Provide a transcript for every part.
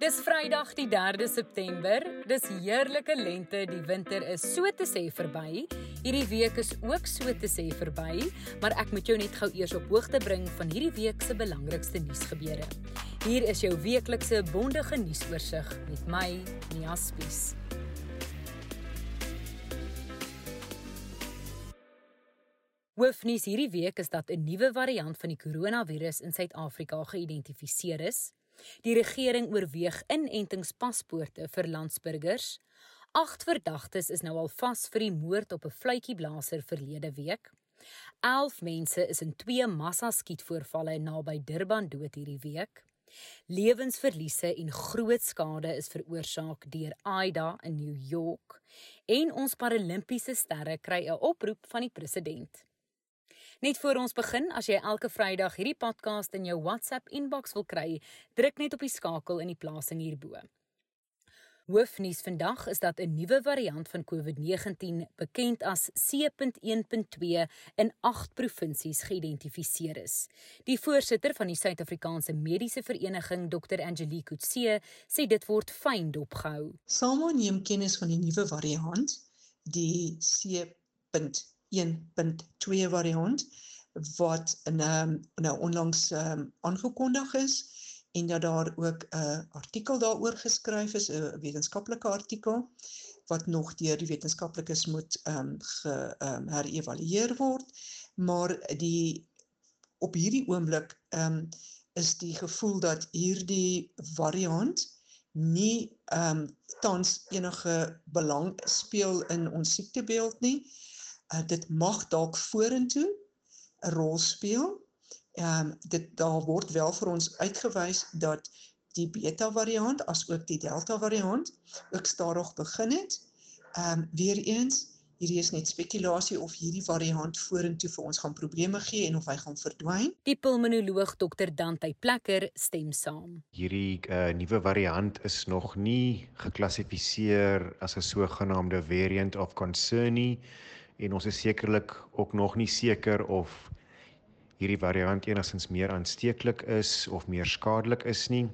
Dis Vrydag die 3de September. Dis heerlike lente, die winter is so te sê verby. Hierdie week is ook so te sê verby, maar ek moet jou net gou eers op hoogte bring van hierdie week se belangrikste nuusgebeure. Hier is jou weeklikse bondige nuusoorseig met my, Nia Spies. Hoofnuus hierdie week is dat 'n nuwe variant van die koronavirus in Suid-Afrika geïdentifiseer is. Die regering oorweeg inentingspaspoorte vir landsburgers. Agt verdagtes is nou al vas vir die moord op 'n fluitjieblaser verlede week. 11 mense is in twee massa-skietvoorvalle naby Durban dood hierdie week. Lewensverliese en groot skade is veroorsaak deur Aida in New York en ons paralimpiese sterre kry 'n oproep van die president. Net voor ons begin, as jy elke Vrydag hierdie podcast in jou WhatsApp inbox wil kry, druk net op die skakel in die plasing hierbo. Hoofnuus vandag is dat 'n nuwe variant van COVID-19, bekend as C.1.2, in 8 provinsies geïdentifiseer is. Die voorsitter van die Suid-Afrikaanse Mediese Vereniging, Dr. Angelique Kutse, sê dit word fyn dopgehou. SAMA neem kennis van die nuwe variant, die C. 1.2 variant wat in 'n um, nou onlangs um, aangekondig is en dat daar ook 'n uh, artikel daaroor geskryf is 'n wetenskaplike artikel wat nog deur die wetenskaplikes moet ehm um, ge um, herëvalueer word. Maar die op hierdie oomblik ehm um, is die gevoel dat hierdie variant nie ehm um, tans enige belang speel in ons siektebeeld nie uh, dit mag dalk vorentoe 'n rol speel. Ehm um, dit daar word wel vir ons uitgewys dat die beta variant as ook die delta variant ook stadig begin het. Ehm um, weer eens Hierdie is net spekulasie of hierdie variant vorentoe vir ons gaan probleme gee en of hy gaan verdwyn. Die pulmonoloog Dr Dante Plekker stem saam. Hierdie uh, nuwe variant is nog nie geklassifiseer as 'n sogenaamde variant of concern nie en ons is sekerlik ook nog nie seker of hierdie variant enigstens meer aansteeklik is of meer skadelik is nie.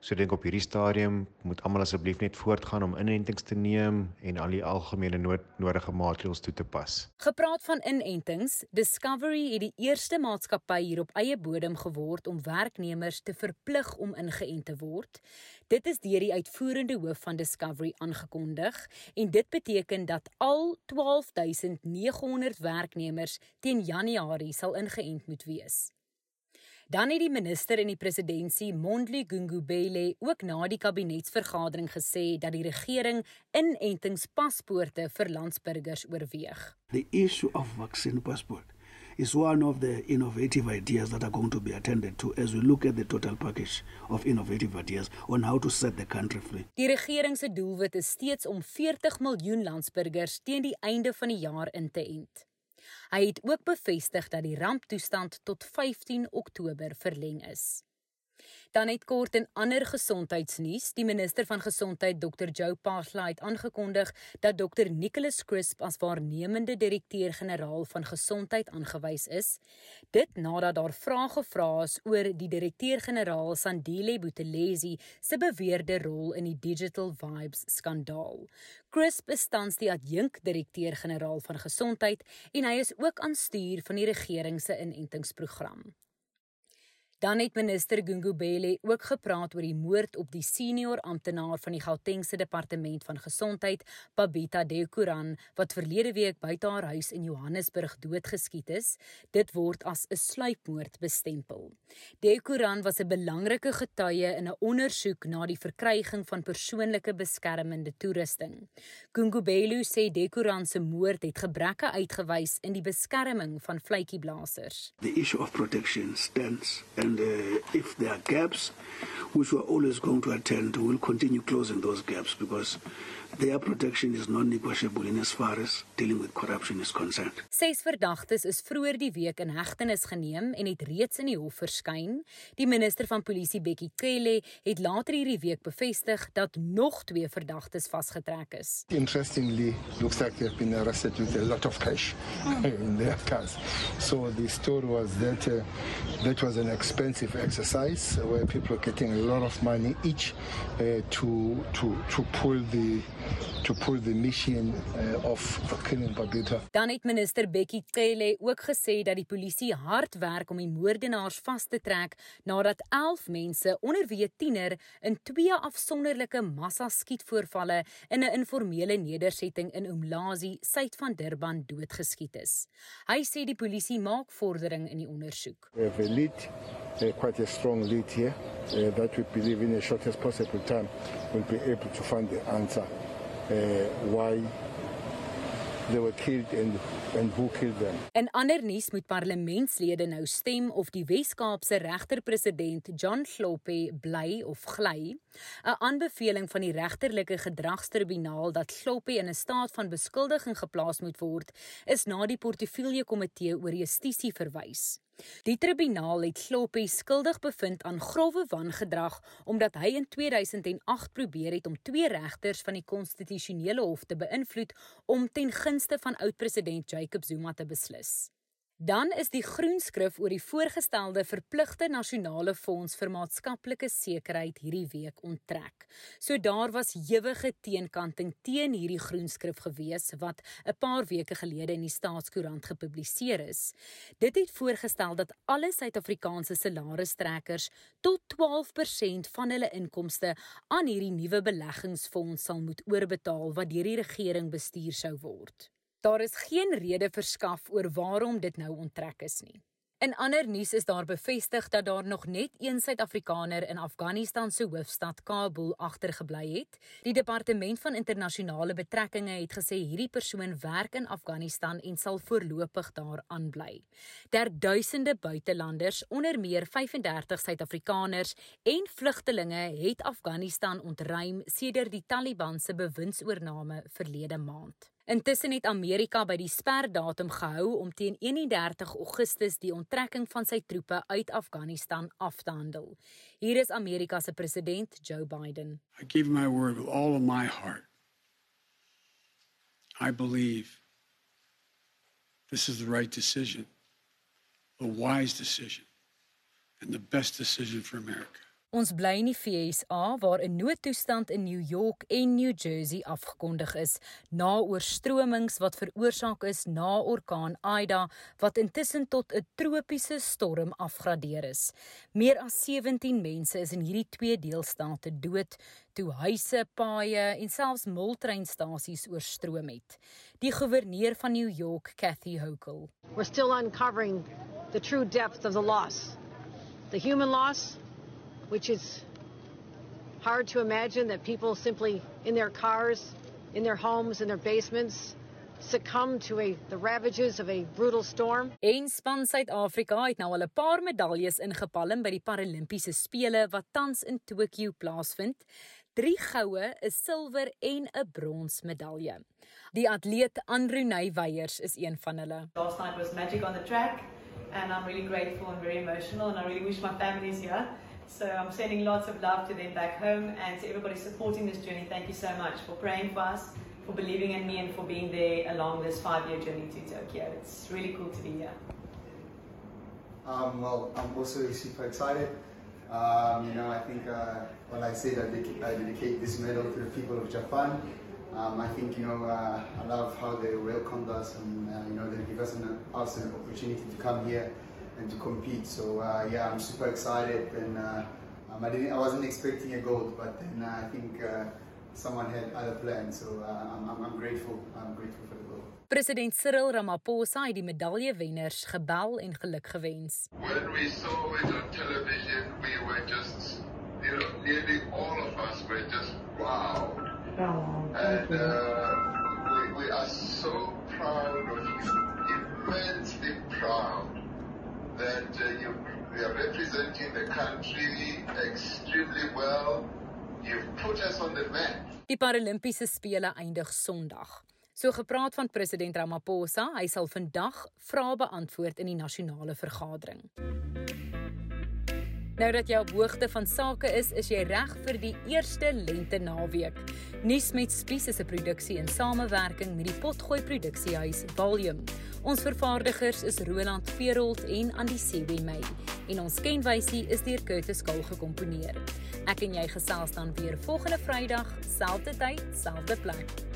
So dink op hierdie stadium moet almal asseblief net voortgaan om inentings te neem en al die algemene nood, nodige maatreëls toe te pas. Gepraat van inentings, Discovery het die eerste maatskappy hier op eie bodem geword om werknemers te verplig om ingeënt te word. Dit is deur die uitvoerende hoof van Discovery aangekondig en dit beteken dat al 12900 werknemers teen Januarie sal ingeënt moet wees. Dan het die minister in die presidentskap Mondli Gungubele ook na die kabinetsvergadering gesê dat die regering inentingspaspoorte vir landsburgers oorweeg. The issue of vaccine passport is one of the innovative ideas that are going to be attended to as we look at the total package of innovative ideas on how to set the country free. Die regering se doelwit is steeds om 40 miljoen landsburgers teen die einde van die jaar in te ent. Hy het ook bevestig dat die ramptoestand tot 15 Oktober verleng is. Dan net kort in ander gesondheidsnuus, die minister van gesondheid Dr Joe Pahla het aangekondig dat Dr Nicholas Crisp as waarnemende direkteur-generaal van gesondheid aangewys is. Dit nadat daar vrae gevra is oor die direkteur-generaal Sandile Buthelezi se beweerde rol in die Digital Vibes skandaal. Crisp is tans die adjunk-direkteur-generaal van gesondheid en hy is ook aan stuur van die regering se inentingsprogram. Dan het minister Gungubele ook gepraat oor die moord op die senior amptenaar van die Gautengse departement van gesondheid, Babita Dekuran, wat verlede week buite haar huis in Johannesburg doodgeskiet is. Dit word as 'n sluipmoord bestempel. Dekuran was 'n belangrike getuie in 'n ondersoek na die verkryging van persoonlike beskermende toerusting. Gungubele sê Dekuran se moord het gebreke uitgewys in die beskerming van vletjieblassers. The issue of protection stands and and uh, if there are gaps, which we're always going to attend, we'll continue closing those gaps because their protection is non-negotiable in as far as dealing with corruption is concerned. Ses verdagtes is vroeër die week in hegtenis geneem en het reeds in die hof verskyn. Die minister van polisie Bekkie Cele het later hierdie week bevestig dat nog twee verdagtes vasgetrek is. Interestingly, looks like they've been arrested with a lot of cash in their cars. So the story was that uh, that was an expensive exercise where people were getting lot of money each uh, to to to pull the to pull the mission uh, of killing Babita. Dan het minister Bekkie Cele ook gesê dat die polisie hard werk om die moordenaars vas te trek nadat 11 mense onder wie 'n tiener in twee afsonderlike massa skietvoorvalle in 'n informele nedersetting in Umlazi, suid van Durban doodgeskiet is. Hy sê die polisie maak vordering in die ondersoek. We have a lead, quite a strong lead here, uh, that we believe in the shortest possible time we'll be able to find the answer uh, why they were killed and and who killed them. In ander nuus moet parlementslede nou stem of die Wes-Kaapse regter-president John Sloppe bly of gly. 'n Aanbeveling van die regterlike gedragstribunaal dat Sloppe in 'n staat van beskuldiging geplaas moet word, is na die portefeulje komitee oor justisie verwys. Die tribunaal het Sloppe skuldig bevind aan grouwe wangedrag omdat hy in 2008 probeer het om twee regters van die konstitusionele hof te beïnvloed om ten gunste van oud-president Jacob Zuma te beslis. Dan is die groenskrif oor die voorgestelde verpligte nasionale fonds vir maatskaplike sekerheid hierdie week onttrek. So daar was ewige teenkanting teen hierdie groenskrif gewees wat 'n paar weke gelede in die Staatskoerant gepubliseer is. Dit het voorgestel dat alle Suid-Afrikaanse salarisstrekkers tot 12% van hulle inkomste aan hierdie nuwe beleggingsfonds sal moet oorbetaal wat deur die regering bestuur sou word. Daar is geen rede verskaf oor waarom dit nou onttrek is nie. In ander nuus is daar bevestig dat daar nog net een Suid-Afrikaner in Afghanistan se hoofstad Kabul agtergebly het. Die departement van internasionale betrekkinge het gesê hierdie persoon werk in Afghanistan en sal voorlopig daar aanbly. Ter duisende buitelanders, onder meer 35 Suid-Afrikaners en vlugtelinge het Afghanistan ontruim sedert die Taliban se bewindsoorname verlede maand. Intussen het Amerika by die sperdatum gehou om teen 31 Augustus die onttrekking van sy troepe uit Afghanistan af te handel. Hier is Amerika se president Joe Biden. I give my word with all of my heart. I believe this is the right decision, a wise decision, and the best decision for America. Ons bly in die FSA waar 'n noodtoestand in New York en New Jersey afgekondig is na oorstromings wat veroorsaak is na orkaan Ida wat intussen tot 'n tropiese storm afgradeer is. Meer as 17 mense is in hierdie twee deelstate dood toe huise, paaie en selfs moltreinstasies oorstroom het. Die goewerneur van New York, Kathy Hochul. We're still uncovering the true depth of the loss. The human loss which is hard to imagine that people simply in their cars, in their homes, in their basements succumb to a the ravages of a brutal storm. En span Suid-Afrika het nou al 'n paar medaljes ingepalm by die Paralimpiese spele wat tans in Tokio plaasvind. 3 goue, 'n silwer en 'n brons medalje. Die atleet Andrew Weyers is een van hulle. Last night was magic on the track and I'm really grateful and very emotional and I really wish my family's here. So I'm sending lots of love to them back home and to everybody supporting this journey. Thank you so much for praying for us, for believing in me, and for being there along this five-year journey to Tokyo. It's really cool to be here. Um, well, I'm also super excited. Um, you know, I think uh, when I that I dedicate this medal to the people of Japan, um, I think you know uh, I love how they welcomed us and uh, you know they give us an, us an opportunity to come here and to compete. So uh, yeah, I'm super excited, and uh, um, I didn't, I wasn't expecting a gold, but then uh, I think uh, someone had other plans. So uh, I'm, I'm, I'm grateful. I'm grateful for the gold. President Cyril Ramaphosa het die medaillewenners gebel en geluk gewens. When we saw it on television, we were just, you know, nearly all of us were just wow. And uh, we, we are so proud of you, immensely proud that uh, you, you are representing the country extremely well. You've put us on the map. Die Paralimpiese spele eindig Sondag. So gepraat van president Ramaphosa, hy sal vandag vrae beantwoord in die nasionale vergadering. Nou dat jy op hoogte van sake is, is jy reg vir die eerste lente naweek. Nuus met Spies is 'n produksie in samewerking met die Potgooi Produksiehuis Volume. Ons vervaardigers is Roland Perolt en Andy Siwemey en ons kenwysie is deur Curtis Kol gekomponeer. Ek en jy gesels dan weer volgende Vrydag, selfde tyd, selfde plek.